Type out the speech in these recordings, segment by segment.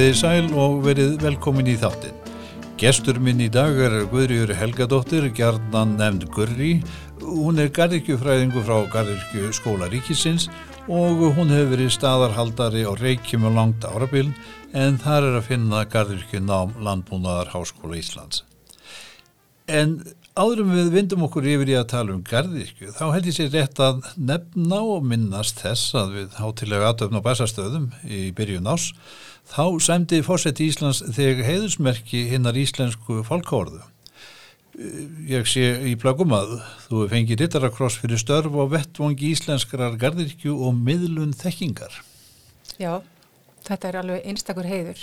Komiði sæl og verið velkomin í þáttinn. Gestur minn í dag er Guðriður Helgadóttir, gjarnan nefnd Gurri. Hún er gardirkjufræðingu frá Gardirkju skóla ríkisins og hún hefur verið staðarhaldari á Reykjum og langt árabil en þar er að finna Gardirkju nám landbúnaðar Háskóla Íslands. En áðurum við vindum okkur yfir í að tala um Gardirkju, þá held ég sér rétt að nefna og minnast þess að við hátilega aðtöfn á bæsastöðum í byrjun ás Þá sæmdi fórsett Íslands þegar heiðusmerki hinnar íslensku fólkórðu. Ég sé í plagum að þú fengið rittarakross fyrir störf og vettvangi íslenskrar gardirkju og miðlun þekkingar. Já, þetta er alveg einstakur heiður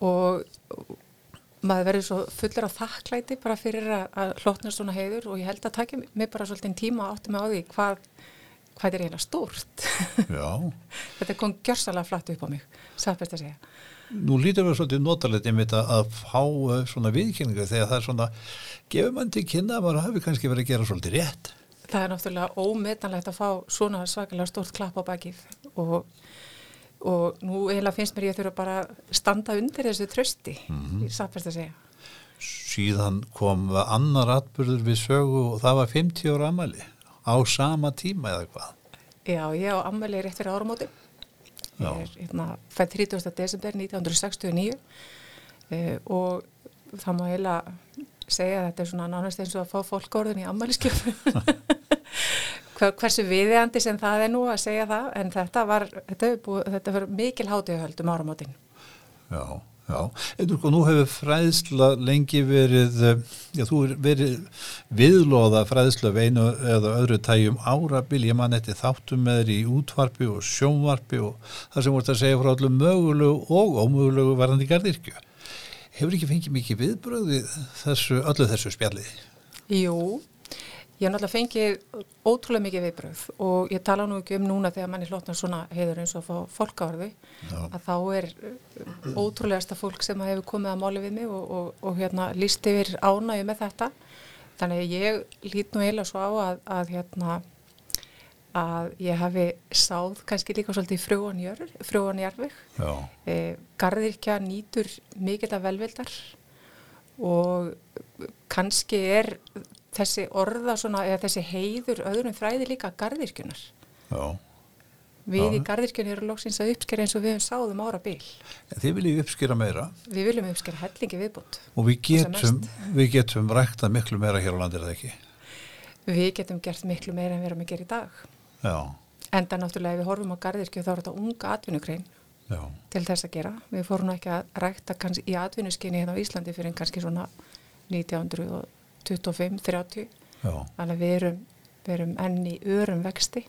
og maður verður svo fullur af þakklæti bara fyrir að hlotna svona heiður og ég held að takja mig bara svolítið tíma átti mig á því hvað hvað er eiginlega stórt. Þetta kom gjörsalega flatt upp á mig sáfæst að segja. Nú lítur við svolítið notalegt einmitt að fá uh, svona viðkynningu þegar það er svona gefur mann til kynna að maður hafi kannski verið að gera svolítið rétt? Það er náttúrulega ómetanlegt að fá svona svakalega stórt klapp á bakið og, og nú eiginlega finnst mér ég að þurfa bara standa undir þessu trösti mm -hmm. sáfæst að segja. Síðan kom annar atbyrður við sögu og það var 50 ára amali á sama tíma eða hvað? Já, ég á ammali rétt fyrir áramóti. Ég er hérna, fætt 30. desember 1969 eh, og það má eiginlega segja að þetta er svona nánast eins og að fá fólkórðun í ammaliskjöfu. Hversu viðeandi sem það er nú að segja það, en þetta var, þetta, búið, þetta var mikil hátíðahöld um áramótin. Já. Já, sko nú hefur fræðsla lengi verið, eh, já þú er verið viðlóða fræðsla veinu eða öðru tæjum árabil, ég man eftir þáttum með þér í útvarpi og sjónvarpi og það sem voruð að segja frá allum mögulegu og ómögulegu varðandi gardirkju. Hefur ekki fengið mikið viðbröðið þessu, öllu þessu spjalliði? Jú, Ég hef náttúrulega fengið ótrúlega mikið viðbröð og ég tala nú ekki um núna þegar manni hlotnar svona heiður eins og fólkáðarðu að þá er uh, ótrúlegasta fólk sem hefur komið að máli við mig og, og, og hérna líst yfir ánægu með þetta. Þannig að ég lít nú eiginlega svo á að, að hérna að ég hafi sáð kannski líka svolítið frjóanjarfið. E, Garðirkja nýtur mikill af velvildar og kannski er þessi orða svona, eða þessi heiður öðrum fræði líka gardirkjunar Já. Við í gardirkjunni eru lóksins að uppskera eins og við höfum sáðum ára bíl en Þið viljum uppskera meira? Við viljum uppskera hellingi viðbútt Og við getum, við getum rækta miklu meira hér á landir eða ekki? Við getum gert miklu meira en við erum að gera í dag. Já. En það náttúrulega ef við horfum á gardirkju þá er þetta unga atvinnugrein Já. til þess að gera. Við fórum ekki að rækta í atvinnuskinni hérna á Íslandi fyrir kannski svona 1900 og 25-30 þannig að við erum, við erum enni örum vexti.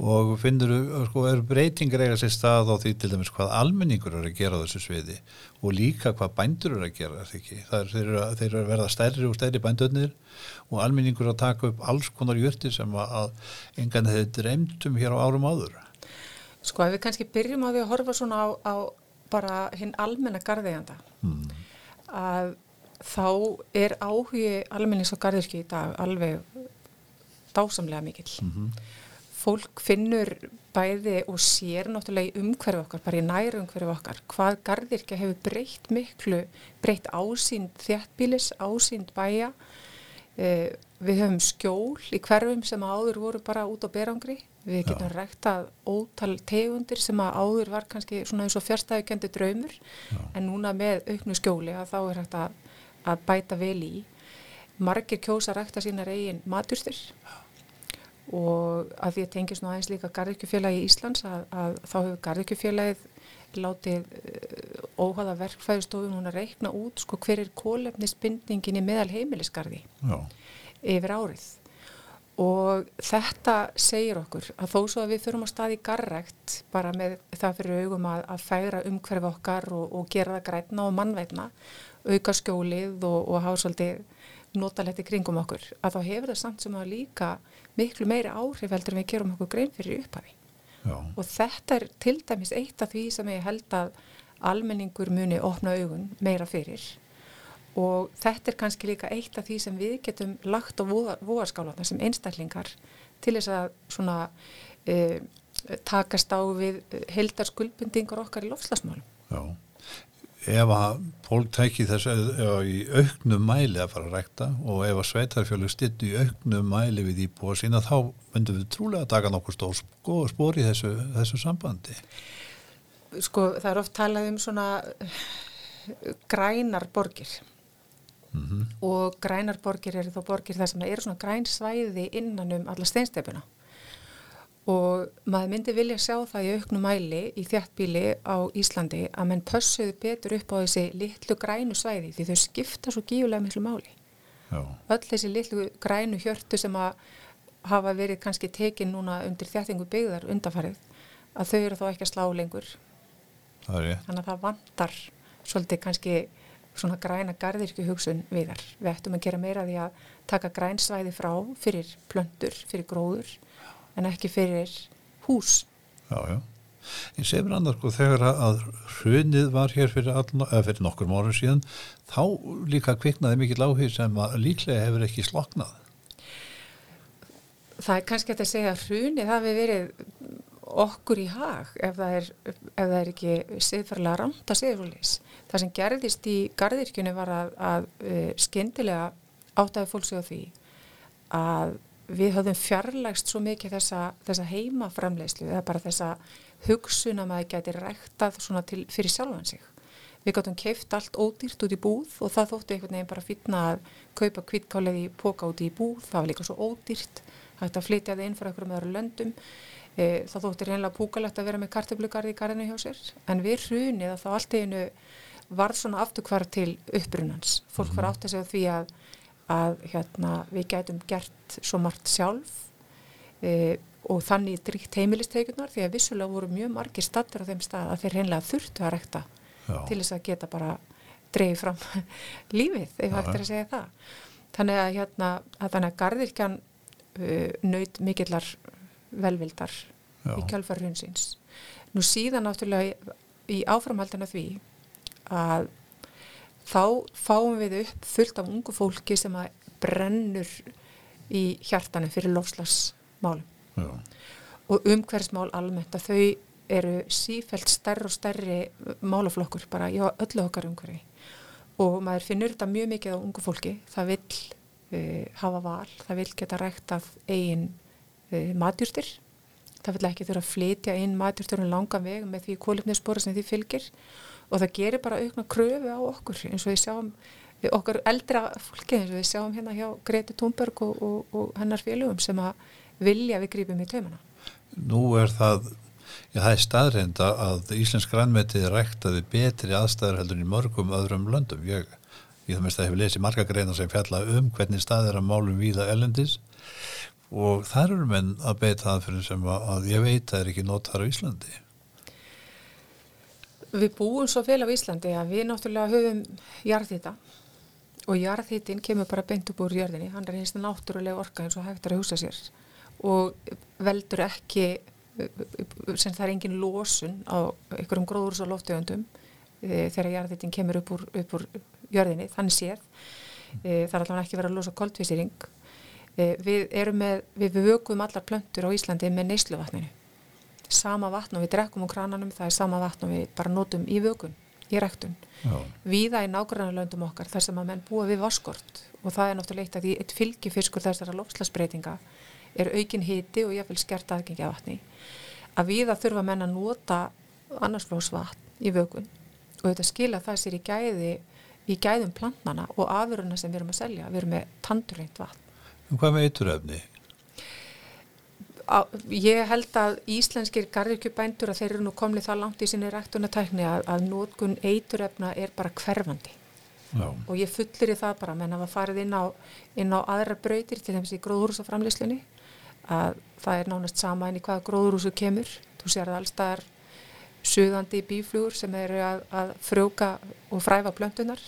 Og finnur þú, sko, er breytingar eiga sér stað á því til dæmis hvað almenningur eru að gera á þessu sviði og líka hvað bændur eru að gera er, þeir, eru að, þeir eru að verða stærri og stærri bændöðnir og almenningur að taka upp alls konar jörti sem að engan hefur dreymtum hér á árum áður. Sko ef við kannski byrjum á því að horfa svona á, á bara hinn almenna garðeganda hmm. að þá er áhugi almennings og gardirki í dag alveg dásamlega mikill. Mm -hmm. Fólk finnur bæði og sér náttúrulega í umhverfu okkar, bara í næru umhverfu okkar, hvað gardirki hefur breytt miklu, breytt ásýnd þjættbílis, ásýnd bæja. Eh, við höfum skjól í hverfum sem áður voru bara út á berangri. Við getum Já. ræktað ótal tegundir sem að áður var kannski svona eins og fjárstæðukendi draumur, Já. en núna með auknu skjóli að þá er hægt að að bæta vel í. Margir kjósa rækta sínar eigin maturstur og að því að tengis nú aðeins líka Garðirkjufélagi í Íslands að, að þá hefur Garðirkjufélagið látið uh, óhaða verkfæðustofun hún að reikna út sko hver er kólefnisbindningin í meðal heimilisgarði Já. yfir árið. Og þetta segir okkur að þó svo að við þurfum að staði garrækt bara með það fyrir augum að, að færa umhverfi okkar og, og gera það grætna og mannveitna auka skjólið og, og hafa svolítið notalegt í kringum okkur að þá hefur það samt sem að líka miklu meiri áhrif heldur en við gerum okkur grein fyrir upphafi Já. og þetta er til dæmis eitt af því sem ég held að almenningur muni opna augun meira fyrir og þetta er kannski líka eitt af því sem við getum lagt á voðaskálanar sem einstaklingar til þess að svona uh, takast á við heldar skuldbindingar okkar í lofslagsmálum. Já, ef að fólk tæki þess að í auknum mæli að fara að rækta og ef að sveitarfjölu styrtu í auknum mæli við íbúa sína þá myndum við trúlega að taka nokkur stór spór í þessu, þessu sambandi. Sko það er oft talað um svona grænar borgir mm -hmm. og grænar borgir eru þá borgir þar sem eru svona græn svæði innan um alla steinstefuna og maður myndi vilja sjá það í auknum mæli í þjættbíli á Íslandi að menn pössuðu betur upp á þessi litlu grænu svæði því þau skipta svo gífulega miklu máli. Já. Öll þessi litlu grænu hjörtu sem að hafa verið kannski tekin núna undir þjættingu byggðar undafarið að þau eru þá ekki að slá lengur. Þannig að það vantar svolítið kannski svona græna gardirkju hugsun við þar. Við ættum að gera meira því að taka grænsvæði frá fyrir plöndur, fyrir gróður en ekki fyrir hús. Já, já. Ég segir annars sko þegar að hrunið var hér fyrir, all, fyrir nokkur mórun síðan þá líka kviknaði mikið láhið sem líklega hefur ekki sloknað. Það er kannski að segja að hrunið hafi verið okkur í hag ef það er, ef það er ekki að segja svolítið. Það sem gerðist í gardirkjunni var að, að, uh, skindilega áttaði fólk sig á því að við höfðum fjarlægst svo mikið þessa, þessa heimaframleyslu eða bara þessa hugsun að maður geti ræktað til, fyrir sjálfan sig. Við gáttum keift allt ódýrt út í búð og það þóttu einhvern veginn bara fyrna að kaupa kvítkálið í póka út í búð, það var líka svo ódýrt, hægt að flytja það inn fyrir einhverjum öðru löndum. E, það þóttu reynilega púkalegt að vera með kartablugarði í garðinu hjá sér, en við hrunið að þá allt einu varð svona afturkvar til upprunans. Fólk var átt að segja því að að hérna, við gætum gert svo margt sjálf e, og þannig dríkt heimilisteikunar því að vissulega voru mjög margir stattur á þeim stað að þeir reynlega þurftu að rekta Já. til þess að geta bara dreyið fram lífið, ef hægt er að segja það. Þannig að hérna, að þannig að gardirkjan uh, naut mikillar velvildar Já. í kjálfarhunsins. Nú síðan náttúrulega í áframhaldina því að þá fáum við upp fullt af ungu fólki sem að brennur í hjartanum fyrir lofslagsmálum Já. og umhverfsmál almennt að þau eru sífælt stærri og stærri málaflokkur bara í öllu okkar umhverfi. Og maður finnur þetta mjög mikið á ungu fólki, það vil uh, hafa val, það vil geta rægt af eigin uh, matjúrstir það vil ekki þurfa að flytja inn matjúrstur um langa veg með því kólifnisspora sem því fylgir og það gerir bara aukna kröfu á okkur eins og við sjáum við okkar eldra fólki eins og við sjáum hérna hjá Greti Thunberg og, og, og hennar félögum sem að vilja við grípum í taumana. Nú er það, já það er staðreinda að Íslensk grænmetið ræktaði betri aðstæður heldur í mörgum öðrum löndum. Ég, ég það mest að hef lesið marga greina sem fjalla um hvernig staðir að málum víða elendis og þar eru menn að beita aðferðin sem að, að ég veit að það er ekki notar á Íslandi. Við búum svo vel á Íslandi að við náttúrulega höfum jarðhýta og jarðhýtin kemur bara beint upp úr jörðinni, hann er einst náttúrulega orka eins og hægt er að húsa sér og veldur ekki, sem það er engin lósun á einhverjum gróðurs og loftegjöndum e, þegar jarðhýtin kemur upp úr, upp úr jörðinni, þannig séð, e, það er allavega ekki verið að losa koldvísýring. E, við erum með, við vökuðum allar plöntur á Íslandi með neysluvatninu sama vatn og við drekkum úr krananum, það er sama vatn og við bara notum í vökun, í rektun. Víða í nákvæmlega löndum okkar þar sem að menn búa við vaskort og það er náttúrulega eitt af því eitt fylgifiskur þessara lofslagsbreytinga er aukin hiti og jáfnveil skert aðgengi af vatni. Að víða þurfa menn að nota annarsflósvatn í vökun og þetta skila það sér í gæði í gæðum plantnana og afuruna sem við erum að selja, við erum með tandurreint vatn. Hvað með eituröfni? ég held að íslenskir garðirkjubændur að þeir eru nú komlið það langt í sinni rættunatækni að, að nótkun eiturefna er bara hverfandi Já. og ég fullir í það bara menn að það farið inn á, inn á aðra brautir til þess að í gróðrúsaframleyslunni að það er nánast sama en í hvaða gróðrúsu kemur þú sér það allstaðar suðandi bíflugur sem eru að, að frjóka og fræfa plöntunar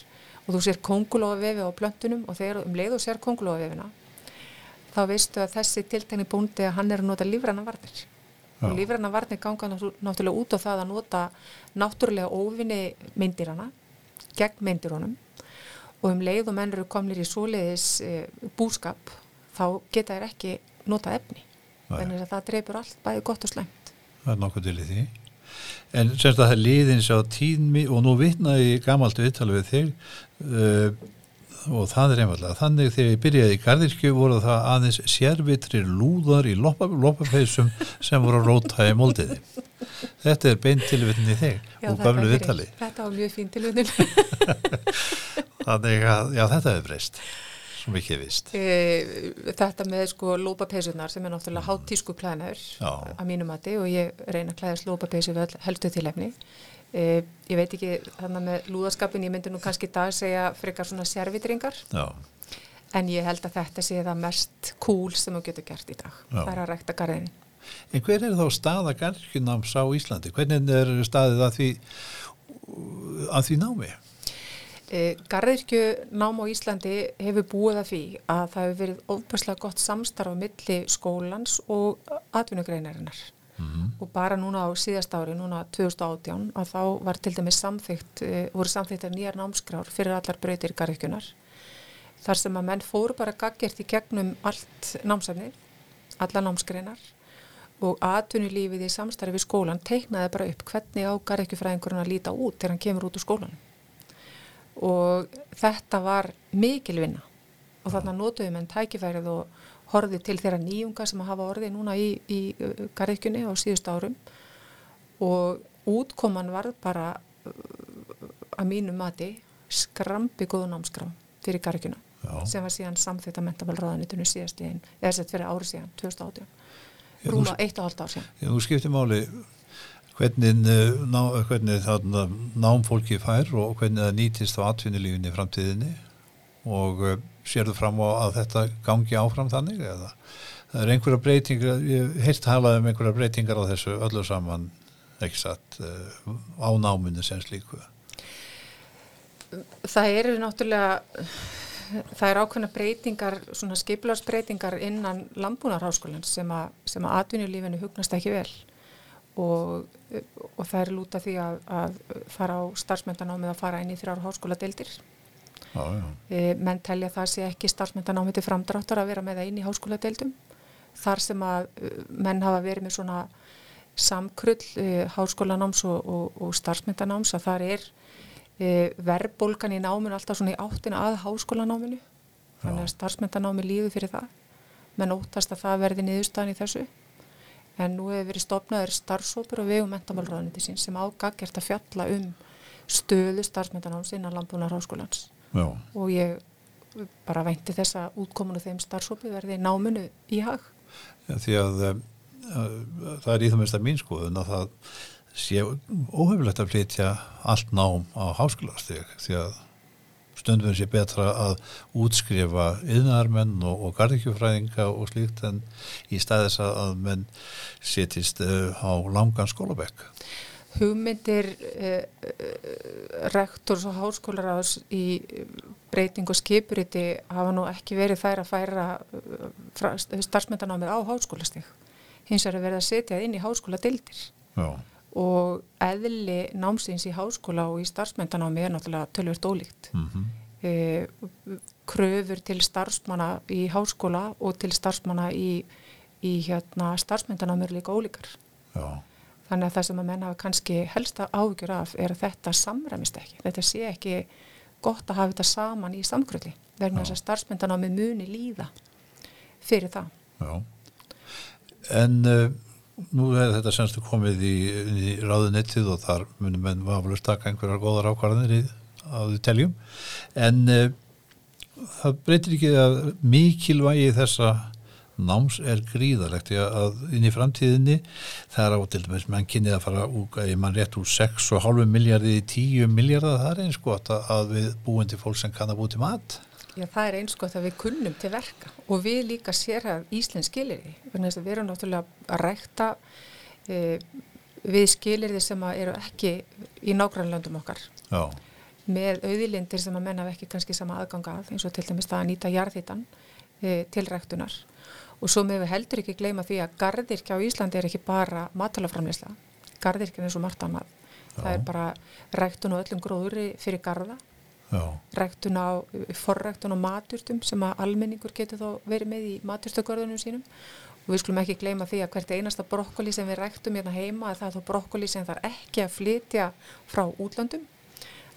og þú sér kongulofavefi á plöntunum og þegar um leið og sér kongulofavefina þá veistu að þessi tiltegni búndi að hann er að nota lífranna varnir. Og lífranna varnir ganga náttúrulega út á það að nota náttúrulega óvinni myndirana gegn myndirónum og um leið og menn eru komlir í soliðis e, búskap þá geta þær ekki nota efni. Þannig að það dreipur allt bæði gott og slengt það er nokkuð til í því. En semst að það er liðins á tíðmi og nú vitnaði gamalt viðtalið við þig uh, og það er einfallega þannig þegar ég byrjaði í Garðirkju voru það aðeins sérvitri lúðar í loppafeysum sem voru að róta í moldiði þetta er beint tilvittin í þig já, og göflu viðtali. þetta var mjög fín tilvittin þannig að já, þetta hefur breyst sem ekki vist e, þetta með sko lópapeysunar sem er náttúrulega háttísku klæðnar að mínum mati og ég reyna að klæðast lópapeysu helstu tilefni e, ég veit ekki þannig með lúðaskapin ég myndi nú kannski í dag segja frekar svona sérvitringar en ég held að þetta sé það mest cool sem þú getur gert í dag Já. það er að rækta garðin En hver er þá staða garðkynnáms á Íslandi? Hvernig er staðið að því að því námi? E, Garðirkju nám á Íslandi hefur búið að því að það hefur verið óbærslega gott samstarf á milli skólans og atvinnugreinarinnar mm -hmm. og bara núna á síðast ári, núna 2018 að þá var til dæmis samþygt, e, voru samþygtar nýjar námskrár fyrir allar breytir Garðirkjunar þar sem að menn fóru bara gaggjert í gegnum allt námsefni, alla námsgreinar og atvinnulífið í samstarfi við skólan teiknaði bara upp hvernig á Garðirkjufræðingurinn að líta út þegar hann kemur út úr skólanum og þetta var mikil vinna og þarna notuðum enn tækifærið og horfið til þeirra nýjunga sem hafa orðið núna í, í uh, garðikjunni á síðust árum. Og útkoman var bara uh, að mínu mati skrampi góðun ámskram fyrir garðikjuna sem var síðan samþitt að mentamalraðanitunum síðast í einn, eða sett fyrir ári síðan 2018, rúma eitt og halvt ár síðan. Já, þú skiptir máli hvernig, eh, ná, hvernig þarna námfólki fær og hvernig það nýtist á atvinnulífinni framtíðinni. Og sér þú fram á að þetta gangi áfram þannig eða? Það er einhverja breytingar, ég heilt halað um einhverja breytingar á þessu öllu saman ekki satt uh, á náminu sem slíku. Það eru náttúrulega það er ákveðna breytingar svona skiplarsbreytingar innan landbúnarháskólan sem að, sem að atvinnulífinu hugnast ekki vel. Og, og það er lúta því að, að fara á starfsmyndanámið að fara inn í þrjára háskóla deildir e, menn telja það sé ekki starfsmyndanámið til framdráttar að vera með það inn í háskóla deildum þar sem að e, menn hafa verið með svona samkrull e, háskólanáms og, og, og starfsmyndanáms að það er e, verðbólgan í náminu alltaf svona í áttina að háskólanáminu. Þannig að starfsmyndanámi líður fyrir það. Menn óttast að það verði niðurstaðan í þessu. En nú hefur verið stopnaður starfsópur og vegum mentamálraðuniti sín sem ágaggjert að fjalla um stöðu starfsmyndanáms innan Lambúnar Háskólans Já. og ég bara veinti þess að útkomunu þeim starfsópi verði náminu í hag ja, Því að um, það er í það minnst að mín skoðun að það sé óhefilegt að flytja allt nám á háskólastík því að stundum sé betra að útskrifa yðnarmenn og, og gardikjufræðinga og slíkt en í staðis að menn setjist uh, á langan skólabekk. Hugmyndir uh, rektors og háskólaráðs í breyting og skipuriti hafa nú ekki verið þær að færa uh, starfsmyndanámið á háskólastík. Hins er að verða að setja inn í háskóla dildir. Og eðli námsins í háskóla og í starfsmyndanámi er náttúrulega tölvört ólíkt mm -hmm. e, kröfur til starfsmanna í háskóla og til starfsmanna í, í hérna, starfsmyndanámi er líka ólíkar Já. Þannig að það sem að menna hafa kannski helsta ágjur af er að þetta samræmist ekki, þetta sé ekki gott að hafa þetta saman í samkrulli verðin þess að starfsmyndanámi muni líða fyrir það. Já. En uh, nú er þetta semstu komið í, í ráðunettið og þar munum menn vaflust taka einhverjar góðar ákvarðanir að þið teljum. En uh, það breytir ekki að mikilvægi þessa náms er gríðalegt að inn í framtíðinni það er á til dæmis mann kynnið að fara úr, mann rétt úr 6,5 miljardi í 10 miljardar, það er eins gott að við búin til fólk sem kann að búi til mat Já, það er eins gott að við kunnum til verka og við líka sér að Ísland skilir því. Við erum náttúrulega að rækta e, við skilir því sem eru ekki í nágrannlöndum okkar. Já. Með auðilindir sem að menna ekki kannski sama aðganga að eins og til dæmis það að nýta jarðhittan e, til ræktunar. Og svo með við heldur ekki gleyma því að gardirkja á Íslandi er ekki bara matalaframleysla. Gardirkja er og margt annað. Já. Það er bara ræktun og öllum gróðuri fyrir garda ræktun á forræktun á maturtum sem að almenningur getur þá verið með í maturstökörðunum sínum og við skulum ekki gleyma því að hvert einasta brokkoli sem við ræktum hérna heima það er þá brokkoli sem þarf ekki að flytja frá útlöndum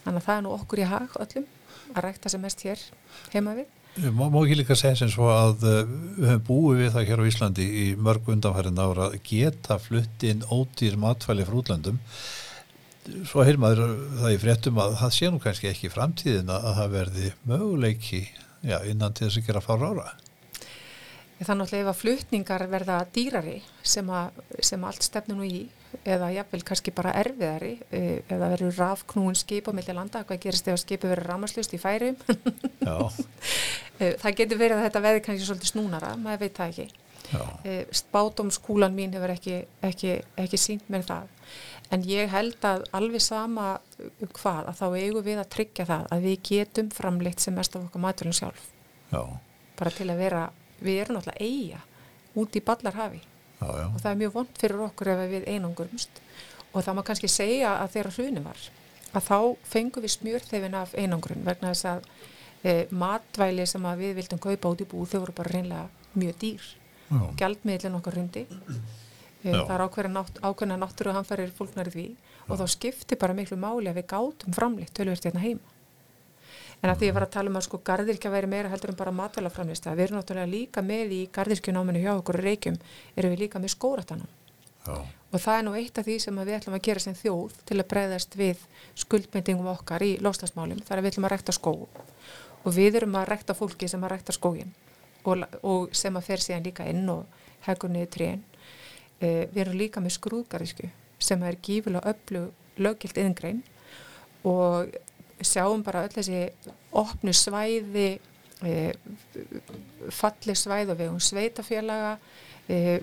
þannig að það er nú okkur í hag öllum að rækta sem mest hér heima við Má, má ekki líka segja sem svo að uh, við höfum búið við það hér á Íslandi í mörg undanfærin ára að geta flutt inn ódýr matfæli frá útlöndum. Svo heil maður það í fréttum að það sé nú kannski ekki framtíðin að það verði möguleiki já, innan til þess að gera fára ára. Þannig að að flutningar verða dýrari sem, að, sem allt stefnir nú í eða jáfnvel kannski bara erfiðari e, eða verður rafknúin skip á milli landa, hvað gerist ef skipi verður ramaslust í færum e, það getur verið að þetta veði kannski svolítið snúnara, maður veit það ekki. E, spátumskúlan mín hefur ekki, ekki, ekki sínt mér það. En ég held að alveg sama hvað að þá eigum við að tryggja það að við getum framleitt sem mest af okkar maturinn sjálf. Já. bara til að vera, við erum náttúrulega eiga út í ballarhafi já, já. og það er mjög vond fyrir okkur ef við einangurumst og það má kannski segja að þeirra hrunum var að þá fengum við smjörþefin af einangrun vegna þess að e, matvæli sem að við vildum kaupa út í bú þau voru bara reynlega mjög dýr. Gjaldmiðlinn okkar hrundi. E, það er ákveðna náttúru að hann farir fólknar í því. Já. og þá skipti bara miklu máli að við gátum framleitt tölvert hérna heima en að því ég var að tala um að sko gardirkja væri meira heldur en bara matvælaframlista við erum náttúrulega líka með í gardirkjunáminu hjá okkur reykjum, erum við líka með skóratanum og það er nú eitt af því sem við ætlum að gera sem þjóð til að breyðast við skuldmyndingum okkar í lostasmálum, þar að við ætlum að rekta skó og við erum að rekta fólki sem að rekta skógin og, og sem að fer síðan líka inn og hegur niður trén. E, við erum líka með skrúðgarísku sem er gífilega öllu lögilt yngrein og sjáum bara öll þessi opnu svæði e, falli svæð og vegum sveitafélaga e,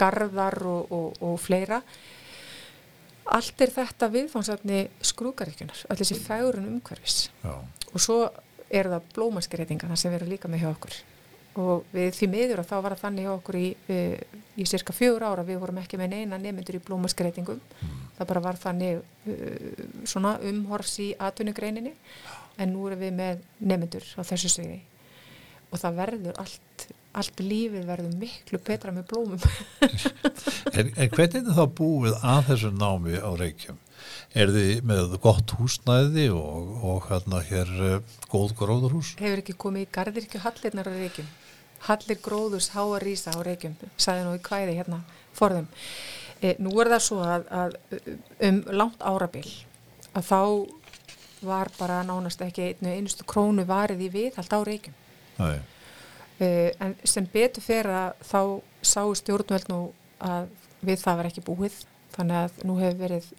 garðar og, og, og fleira. Allt er þetta viðfánsatni skrúkaríkjunar öll þessi fægurinn umhverfis. Já. og svo er það blómaskreitinga þar sem erum líka með hjá okkur og við því miður og þá var það þannig okkur í, í, í cirka fjögur ára við vorum ekki með neina nemyndur í blómaskreitingum mm. það bara var þannig uh, svona umhors í atvinnugreininni en nú erum við með nemyndur á þessu sviði og það verður allt, allt lífið verður miklu betra með blómum en, en hvernig er það búið að þessu námi á Reykjum? Er þið með gott húsnæði og, og hérna hér uh, góð gróðurhús? Hefur ekki komið í gardirkju hallirnar á Reykjum? Hallir gróðurs háa rísa á Reykjum, sagði nú í kvæði hérna forðum. E, nú er það svo að, að um langt árabil að þá var bara nánast ekki einu einustu krónu varið í við allt á Reykjum. E, en sem betur fyrir að þá sáu stjórnveld nú að við það var ekki búið. Þannig að nú hefur verið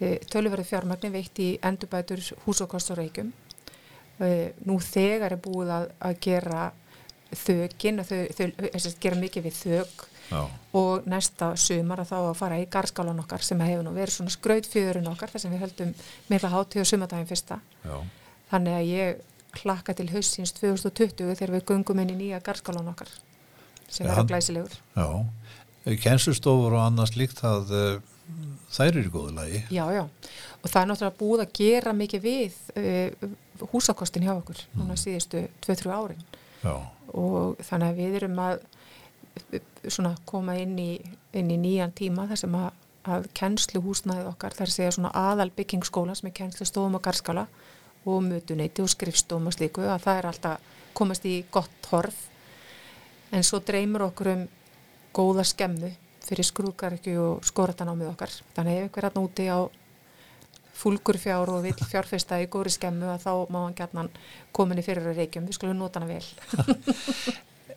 e, tölverið fjármagnin veitt í endurbætur húsokost á Reykjum. E, nú þegar er búið að, að gera þögin þau, þau, þau gera mikið við þög Já. og næsta sumar að þá að fara í garskálan okkar sem hefur nú verið svona skrautfjöðurinn okkar þar sem við höldum mikla hátíð og sumadagin fyrsta Já. þannig að ég klakka til hausins 2020 þegar við gungum inn í nýja garskálan okkar sem verður glæsilegur Já, kennslustofur og annars líkt að þær eru í góðu lagi. Já, já, og það er náttúrulega búið að gera mikið við uh, húsakostin hjá okkur mm. núna síðustu 2-3 árin. Já. Og þannig að við erum að svona koma inn í, inn í nýjan tíma þar sem að, að kennsluhúsnaðið okkar þar segja svona aðal byggingsskóla sem er kennslustofum og garskala og mötuneyti og skrifstofum og slíku að það er alltaf komast í gott horf. En svo dreymur okkur um góða skemmu fyrir skrúkarikju og skoratanámið okkar. Þannig ef einhver aðn úti á fúlgur fjár og vill fjárfesta í góri skemmu að þá má hann gætna komin í fyrir reykjum, við skulum nota hana vel.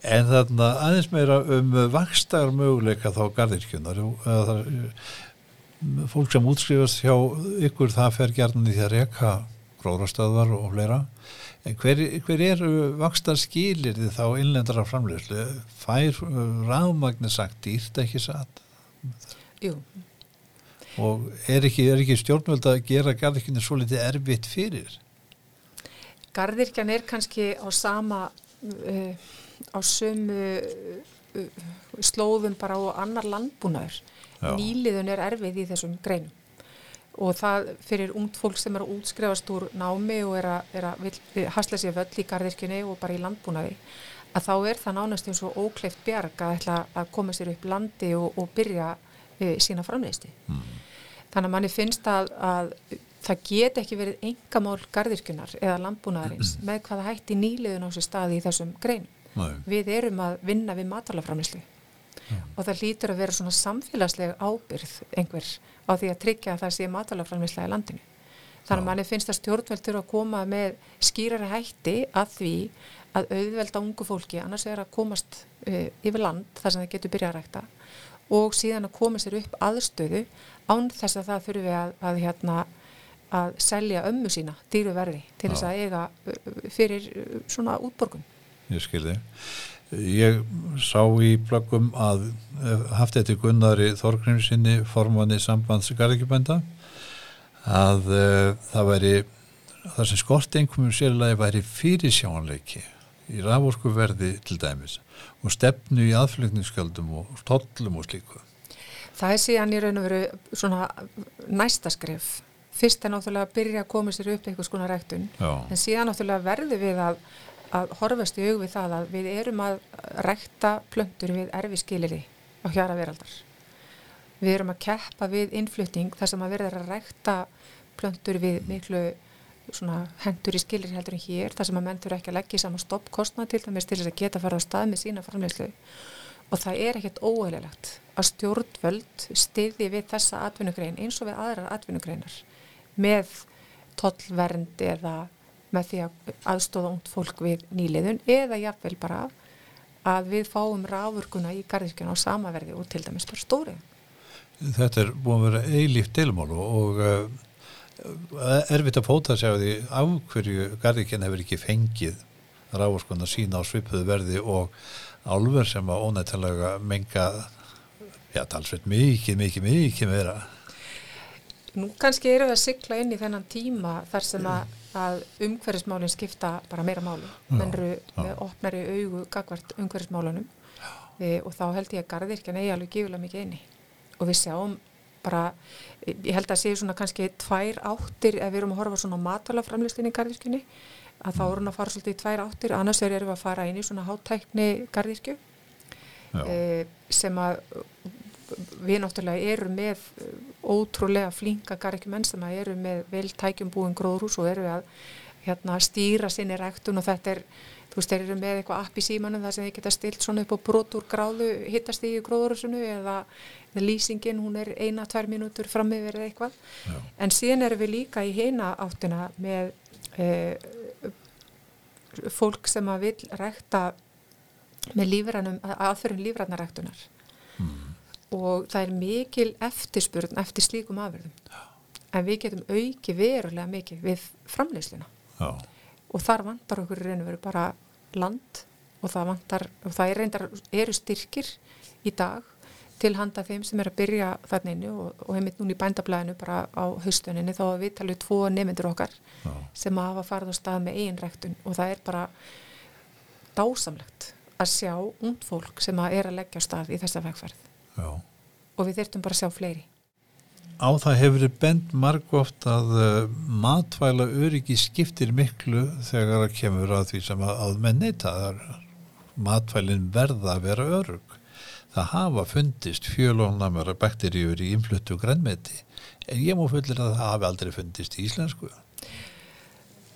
En þarna aðeins meira um vakstar möguleika þá gardirkjunar fólk sem útskrifast hjá ykkur það fer gerðan í því að reyka gróðrastöðvar og fleira hver, hver er vakstar skilir þið þá innlendara framlegslu fær ráðmagnir sagt dýrt ekki satt? Jú. Og er ekki, er ekki stjórnvöld að gera gardirkjana svo litið erfitt fyrir? Gardirkjan er kannski á sama uh, á sömu uh, slóðum bara á annar landbúnaður. Nýliðun er erfið í þessum greinum og það fyrir ungd fólk sem er að útskrefast úr námi og er að, er að hasla sér völl í gardirkjunni og bara í landbúnaði að þá er það nánast eins og ókleift bjarg að ætla að koma sér upp landi og, og byrja e, sína framleiðsti. Mm. Þannig að manni finnst að, að það get ekki verið engamál gardirkjunar eða landbúnaðarins mm. með hvaða hætti nýliðun á sér staði í þessum grein. Nei. Við erum að vinna við matalaframleyslu ja. og það lítur að vera svona samfélagslega ábyrð einhver á því að tryggja að það sé matalaframleysla í landinu. Þannig að manni finnst að stjórnveldur að koma með skýrari hætti að því að auðvelda ungu fólki annars er að komast uh, yfir land þar sem það getur byrjað að rækta og síðan að koma sér upp aðstöðu án þess að það þurfi að, að, hérna, að selja ömmu sína dýru verði til þess að eiga uh, fyrir uh, svona útborgun. Ég skilði. Ég sá í blöggum að haft þetta Gunnari Þorgrimsinni formanni sambands garðikjubænda að uh, það væri það sem skort einhverjum sérlega væri fyrirsjánleiki í raforku verði til dæmis og stefnu í aðflugningsskjöldum og tollum og slíku. Það er síðan í raun og veru svona næsta skref. Fyrst er náttúrulega að byrja að koma sér upp eitthvað skona ræktun Já. en síðan náttúrulega verður við að, að horfast í hug við það að við erum að rækta plöndur við erfi skiliri á hjara veraldar. Við erum að keppa við innflutning þar sem að verður að rækta plöndur við miklu hendur í skilir heldur en hér þar sem að menn þurfa ekki að leggja í saman stoppkostna til dæmis til þess að geta að fara á stað með sína framlegslu og það er ekkert óæðilegt að stjórnvöld stiði við þessa atvinnugrein eins og við aðrar atvinnugreinar með tollvernd eða með því að aðstóða ungd fólk við nýliðun eða jáfnvel bara að við fáum ráðurkuna í garðirkjuna á samaverði og til dæmis bara stórið. Þetta er búin að vera eilíft deilmál og uh, erfitt að fóta sig á því af hverju garðikinn hefur ekki fengið rávorskona sína á svipuðu verði og álver sem að ónættilega menga já, talsveit mikið, mikið, mikið meira Nú kannski eru það að sykla inn í þennan tíma þar sem að, að umhverfismálinn skipta bara meira máli. Menn eru með opnari augu gagvart umhverfismálunum. Og þá held ég að garðirkjan eigi alveg gífulega mikið inni. Og við sjáum bara, ég held að séu svona kannski tvær áttir ef við erum að horfa svona matalaframlistin í gardirkjunni að þá erum við að fara svolítið í tvær áttir. Annars erum við að fara inn í svona háttækni gardirkju e, sem að við náttúrulega erum með ótrúlega flinka gardirkjumenn sem að erum með vel tækjum búin gróðrús og við að hérna, stýra sinni rektun og þetta er þú veist, þeir eru með eitthvað app í símanum þar sem þeir geta stilt svona upp á brotur gráðu hittast í gróðurusinu eða, lýsingin, hún er eina, tvær mínútur fram yfir eitthvað Já. en síðan erum við líka í heina áttina með e, fólk sem að vil rekta með lífrænum, aðferðum lífrænarektunar mm. Og það er mikil eftirspurn eftir slíkum afverðum en við getum auki verulega mikið við framleysluna Já. og þar vantar okkur reynir veru bara land og það vantar, og það er reyndar, eru styrkir í dag til handa þeim sem er að byrja inni og, og heimitt núna í bændablaðinu bara á haustuninni. Þá við talum tvo nefndur okkar Já. sem hafa farið á stað með einn rektun og það er bara dásamlegt að sjá ungd fólk sem að er að leggja á stað í þessa vegferð Já. og við þurftum bara að sjá fleiri Á það hefur bend margóft að uh, matvæla öryggi skiptir miklu þegar það kemur að því sem að, að menn neyta matvælin verða að vera örug. Það hafa fundist fjölónamöra bakteríur í influttu grænmeti en ég múi fullir að það hafi aldrei fundist í íslensku.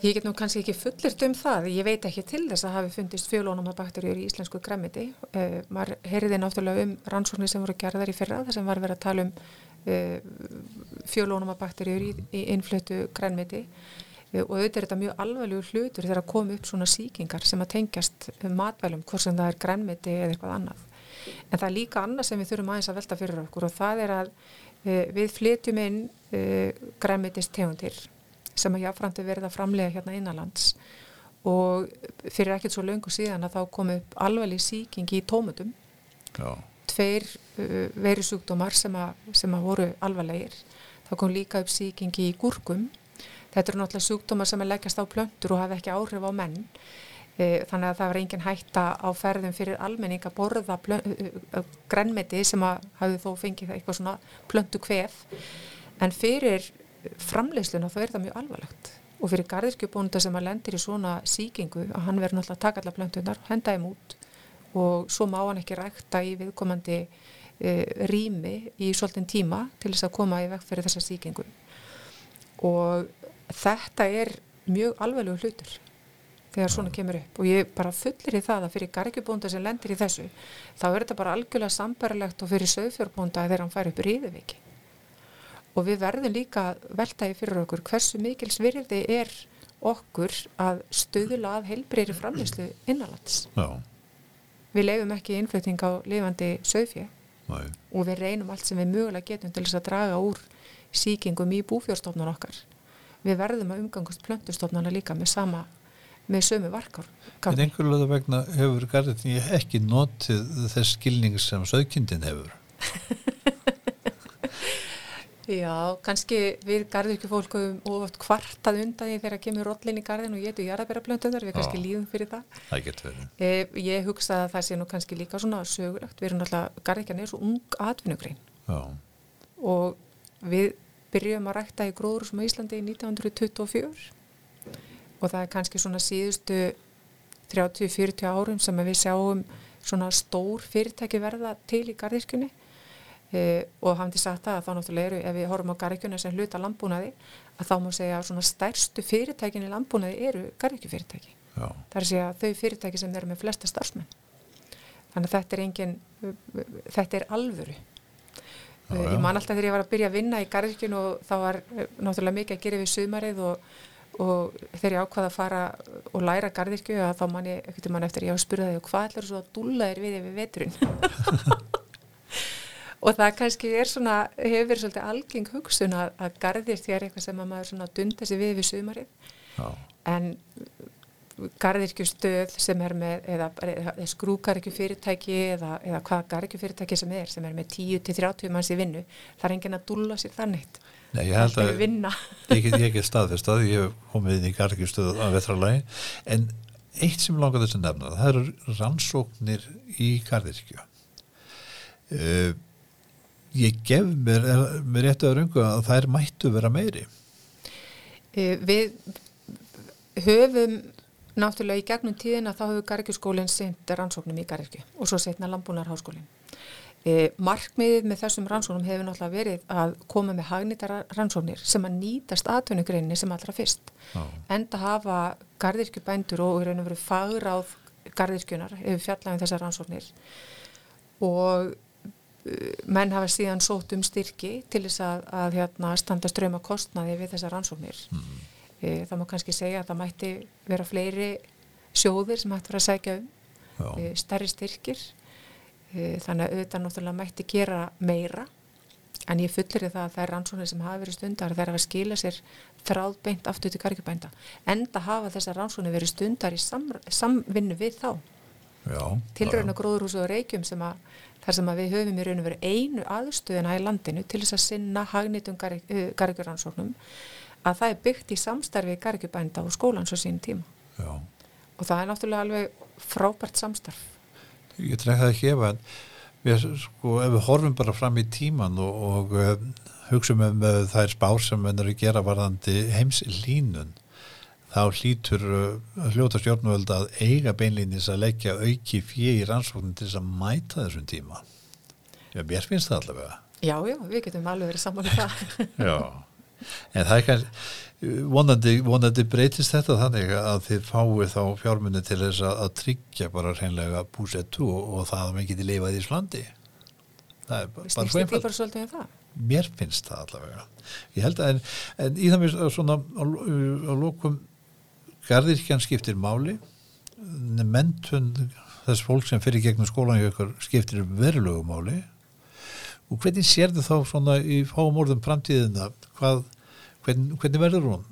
Ég get nú kannski ekki fullirt um það, ég veit ekki til þess að hafi fundist fjölónamöra bakteríur í íslensku grænmeti. Uh, Mar heyriði náttúrulega um rannsóknir sem voru gerðar í fyrra þar sem var verið að tala um Eh, fjölónumabakterjur í, í innflötu grænmiti eh, og auðvitað er þetta mjög alvarlegur hlutur þegar að koma upp svona síkingar sem að tengjast matvælum, hvort sem það er grænmiti eða eitthvað annað. En það er líka annað sem við þurfum aðeins að velta fyrir okkur og það er að við flytjum inn grænmitist tegundir sem að jáfnframt er verið að framlega hérna innanlands og fyrir ekkert svo löngu síðan að þá komu upp alvarleg síking í tómutum Já tveir uh, verisjúkdómar sem, sem að voru alvarlegir. Það kom líka upp síkingi í gúrkum. Þetta eru náttúrulega sjúkdómar sem er leggjast á plöntur og hafa ekki áhrif á menn. E, þannig að það var engin hætta á ferðum fyrir almenning að borða grænmeti sem að hafði þó fengið eitthvað svona plöntu kvef. En fyrir framleysluna þá er það mjög alvarlegt. Og fyrir gardirkjubónda sem að lendir í svona síkingu að hann verður náttúrulega að taka alla plöntunar, henda þeim út. Og svo má hann ekki rækta í viðkomandi e, rými í svolítinn tíma til þess að koma í vekk fyrir þessa síkingu og þetta er mjög alveglu hlutur þegar svona kemur upp. Og ég bara fullir í það að fyrir gargjubónda sem lendir í þessu þá er þetta bara algjörlega sambarlegt og fyrir sögfjörbónda þegar hann fær upp ríðuviki og við verðum líka veltaði fyrir okkur hversu mikil svirði er okkur að stöðula að heilbreyri framlýslu innanlands. Já. við leifum ekki innflutning á lifandi sögfjö og við reynum allt sem við mögulega getum til þess að draga úr síkingum í búfjórstofnun okkar. Við verðum að umgangast plöntustofnana líka með sama með sömu varkar En einhverjulega vegna hefur garðin ekki notið þess skilning sem sögkindin hefur Já, kannski við garðurkjufólkum ofast kvartað undan því þegar kemur rollin í garðin og getur jarðabæra plöntuðar, við kannski líðum fyrir það. Það getur verið. Eh, ég hugsa að það sé nú kannski líka svona sögulegt, við erum náttúrulega, garðikjan er svo ung atvinnugrein. Og við byrjum að rækta í gróðursum á Íslandi í 1924 og það er kannski svona síðustu 30-40 árum sem við sjáum svona stór fyrirtæki verða til í garðirkjunni e, og hafði sagt það að þá náttúrulega eru ef við horfum á garðirkjunni sem hluta landbúnaði að þá má segja að svona stærstu fyrirtækin í landbúnaði eru garðirkjufyrirtæki það er að segja þau fyrirtæki sem eru með flesta starfsmenn. Þannig að þetta er engin þetta er alvöru. Já, já. Ég man alltaf þegar ég var að byrja að vinna í garðirkjun og þá var náttúrulega mikið að gera við sumarið og, og þegar ég ákvaða að fara og læra garðirkju að þá man ég ekkert mann eftir ég hafa spurðað þig og hvað ætlar þú að dúla þér við yfir veturinn og það kannski er svona hefur verið svolítið algeng hugsun að, að garðirkju er eitthvað sem að maður svona dunda sig við yfir sumarið. Já. en garðirkjustöð sem er með eða, eða skrúgarikjufyrirtæki eða, eða hvað garðirkjufyrirtæki sem er sem er með 10-30 manns í vinnu það er enginn að dúlla sér þannig. Nei, ég held að ég get ekki staðfest að ég hef komið inn í garðirkjustöð af vetralagi en eitt sem langar þess að nefna það eru rannsóknir í garðirkju uh, ég gef mér, mér réttu að runga að er mættu vera meiri uh, Við höfum náttúrulega í gegnum tíðina þá hefur Garðirkjuskólinn sendt rannsóknum í Garðirkju og svo setna Lambúnarháskólinn. E, markmiðið með þessum rannsóknum hefur náttúrulega verið að koma með hagnýttar rannsóknir sem að nýtast atvinnugreinni sem allra fyrst. Já. Enda hafa Garðirkjubændur og raun og veru fagráð Garðirkjunar hefur fjallað um þessar rannsóknir og menn hafa síðan sótt um styrki til þess að, að hérna, standa ströma kostnaði við þessar rannsóknir. Mm. E, það má kannski segja að það mætti vera fleiri sjóðir sem hætti vera að segja um e, stærri styrkir. E, þannig að auðvitað náttúrulega mætti gera meira. En ég fullir það að það er rannsóknir sem hafa verið stundar þegar að skila sér þráðbeint aftur til karkjubænda en það hafa þessar rannsóknir verið stundar í sam, samvinnu við þá tilröðna gróðurhúsu og reykjum sem að þar sem að við höfum í raun og veru einu aðstöðina í landinu til þess að sinna hagnýtum gargjuransóknum að það er byggt í samstarfi gargjubænda og skólans á sín tíma. Já. og það er náttúrulega alveg frábært samstarf. Ég trefði það ekki ef að við, sko, ef við horfum bara fram í tíman og, og uh, hugsaum um uh, þær spár sem við erum að gera varðandi heims línun þá hlýtur uh, hljóta stjórnvöld að eiga beinlýnis að leggja auki fjegi rannsóknin til þess að mæta þessum tíma. Já, mér finnst það allavega. Já, já, við getum alveg verið saman í það. Já. En það er kannski vonandi, vonandi breytist þetta þannig að þið fáið þá fjármunni til þess að, að tryggja bara hreinlega búsettu og, og það að maður geti lifað í Íslandi það er bara svo einfalt. um mér finnst það allavega. Ég held að en, en í það mér svona á, á lókum gardirkjan skiptir máli. Mentun þess fólk sem fyrir gegnum skólan skiptir verulegu máli. Og hvernig sér þið þá svona í fáum orðum framtíðina? Hvað, hvern, hvernig verður hún?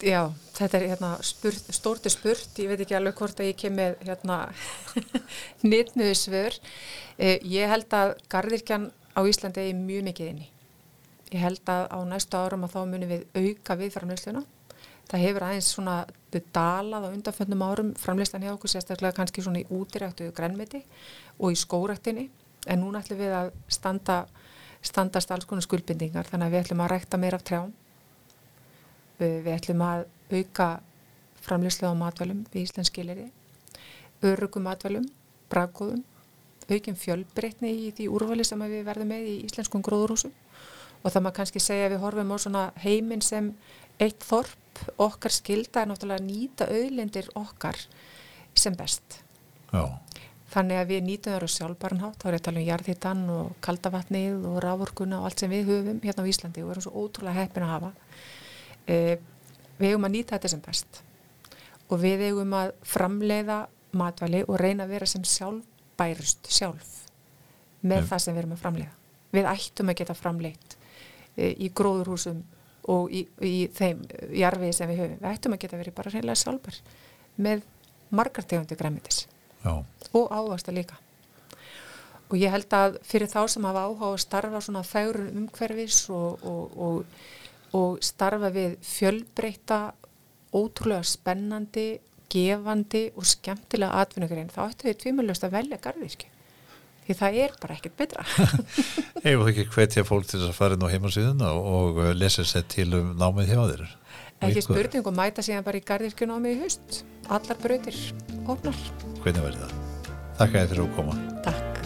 Já, þetta er hérna spurt, stórti spurt, ég veit ekki alveg hvort að ég kem með hérna nýttnuðu svör. Eh, ég held að gardirkjan á Íslandi er mjög mikið inni. Ég held að á næstu árum að þá munum við auka við framleysluna það hefur aðeins svona dalað á undanfjöndum árum. Framleyslan hjá okkur sérstaklega kannski svona í útiræktu grænmeti og í skóræktinni en núna ætlum við að standa standast alls konar skuldbindingar. Þannig að við ætlum að rækta meira af trjám. Við ætlum að auka framleyslega á matvælum við Íslandskiliri, örugum matvælum, braggóðum, aukin fjölbreytni í því úrvali sem við verðum með í íslenskum gróðurhúsum. Og það maður kannski segja að við horfum á heiminn sem eitt þorp okkar skilda er náttúrulega að nýta auðlindir okkar sem best. Já. Þannig að við nýtum það á sjálfbarnhátt, þá er ég að tala um jarðhittan og kaldavatnið og rávorkuna og allt sem við höfum hérna á Íslandi og erum svo ótrúlega heppin að hafa. E, við eigum að nýta þetta sem best og við eigum að framleiða matvæli og reyna að vera sem sjálfbærust sjálf með Ef. það sem við erum að framleiða. Við ættum að geta framleitt e, í gróðurhúsum og í, í þeim jarfið sem við höfum. Við ættum að geta verið bara reynilega sjálfbær með margar tegundi græmitis. Já. og ávasta líka og ég held að fyrir þá sem hafa áhuga að starfa svona þægur umhverfis og, og, og, og starfa við fjölbreyta ótrúlega spennandi gefandi og skemmtilega atvinnugrein þá ættu við tvímjöldust að velja garðvirkju því það er bara ekkert betra Hefur þú ekki hvetja fólk til að fara inn á heimasíðuna og lesa sér til um námið hjá þeir? Ekki spurning og mæta síðan bara í gardirkjunámi í haust. Allar brautir, ofnar. Hvernig verður það? Takk að þið fyrir að koma. Takk.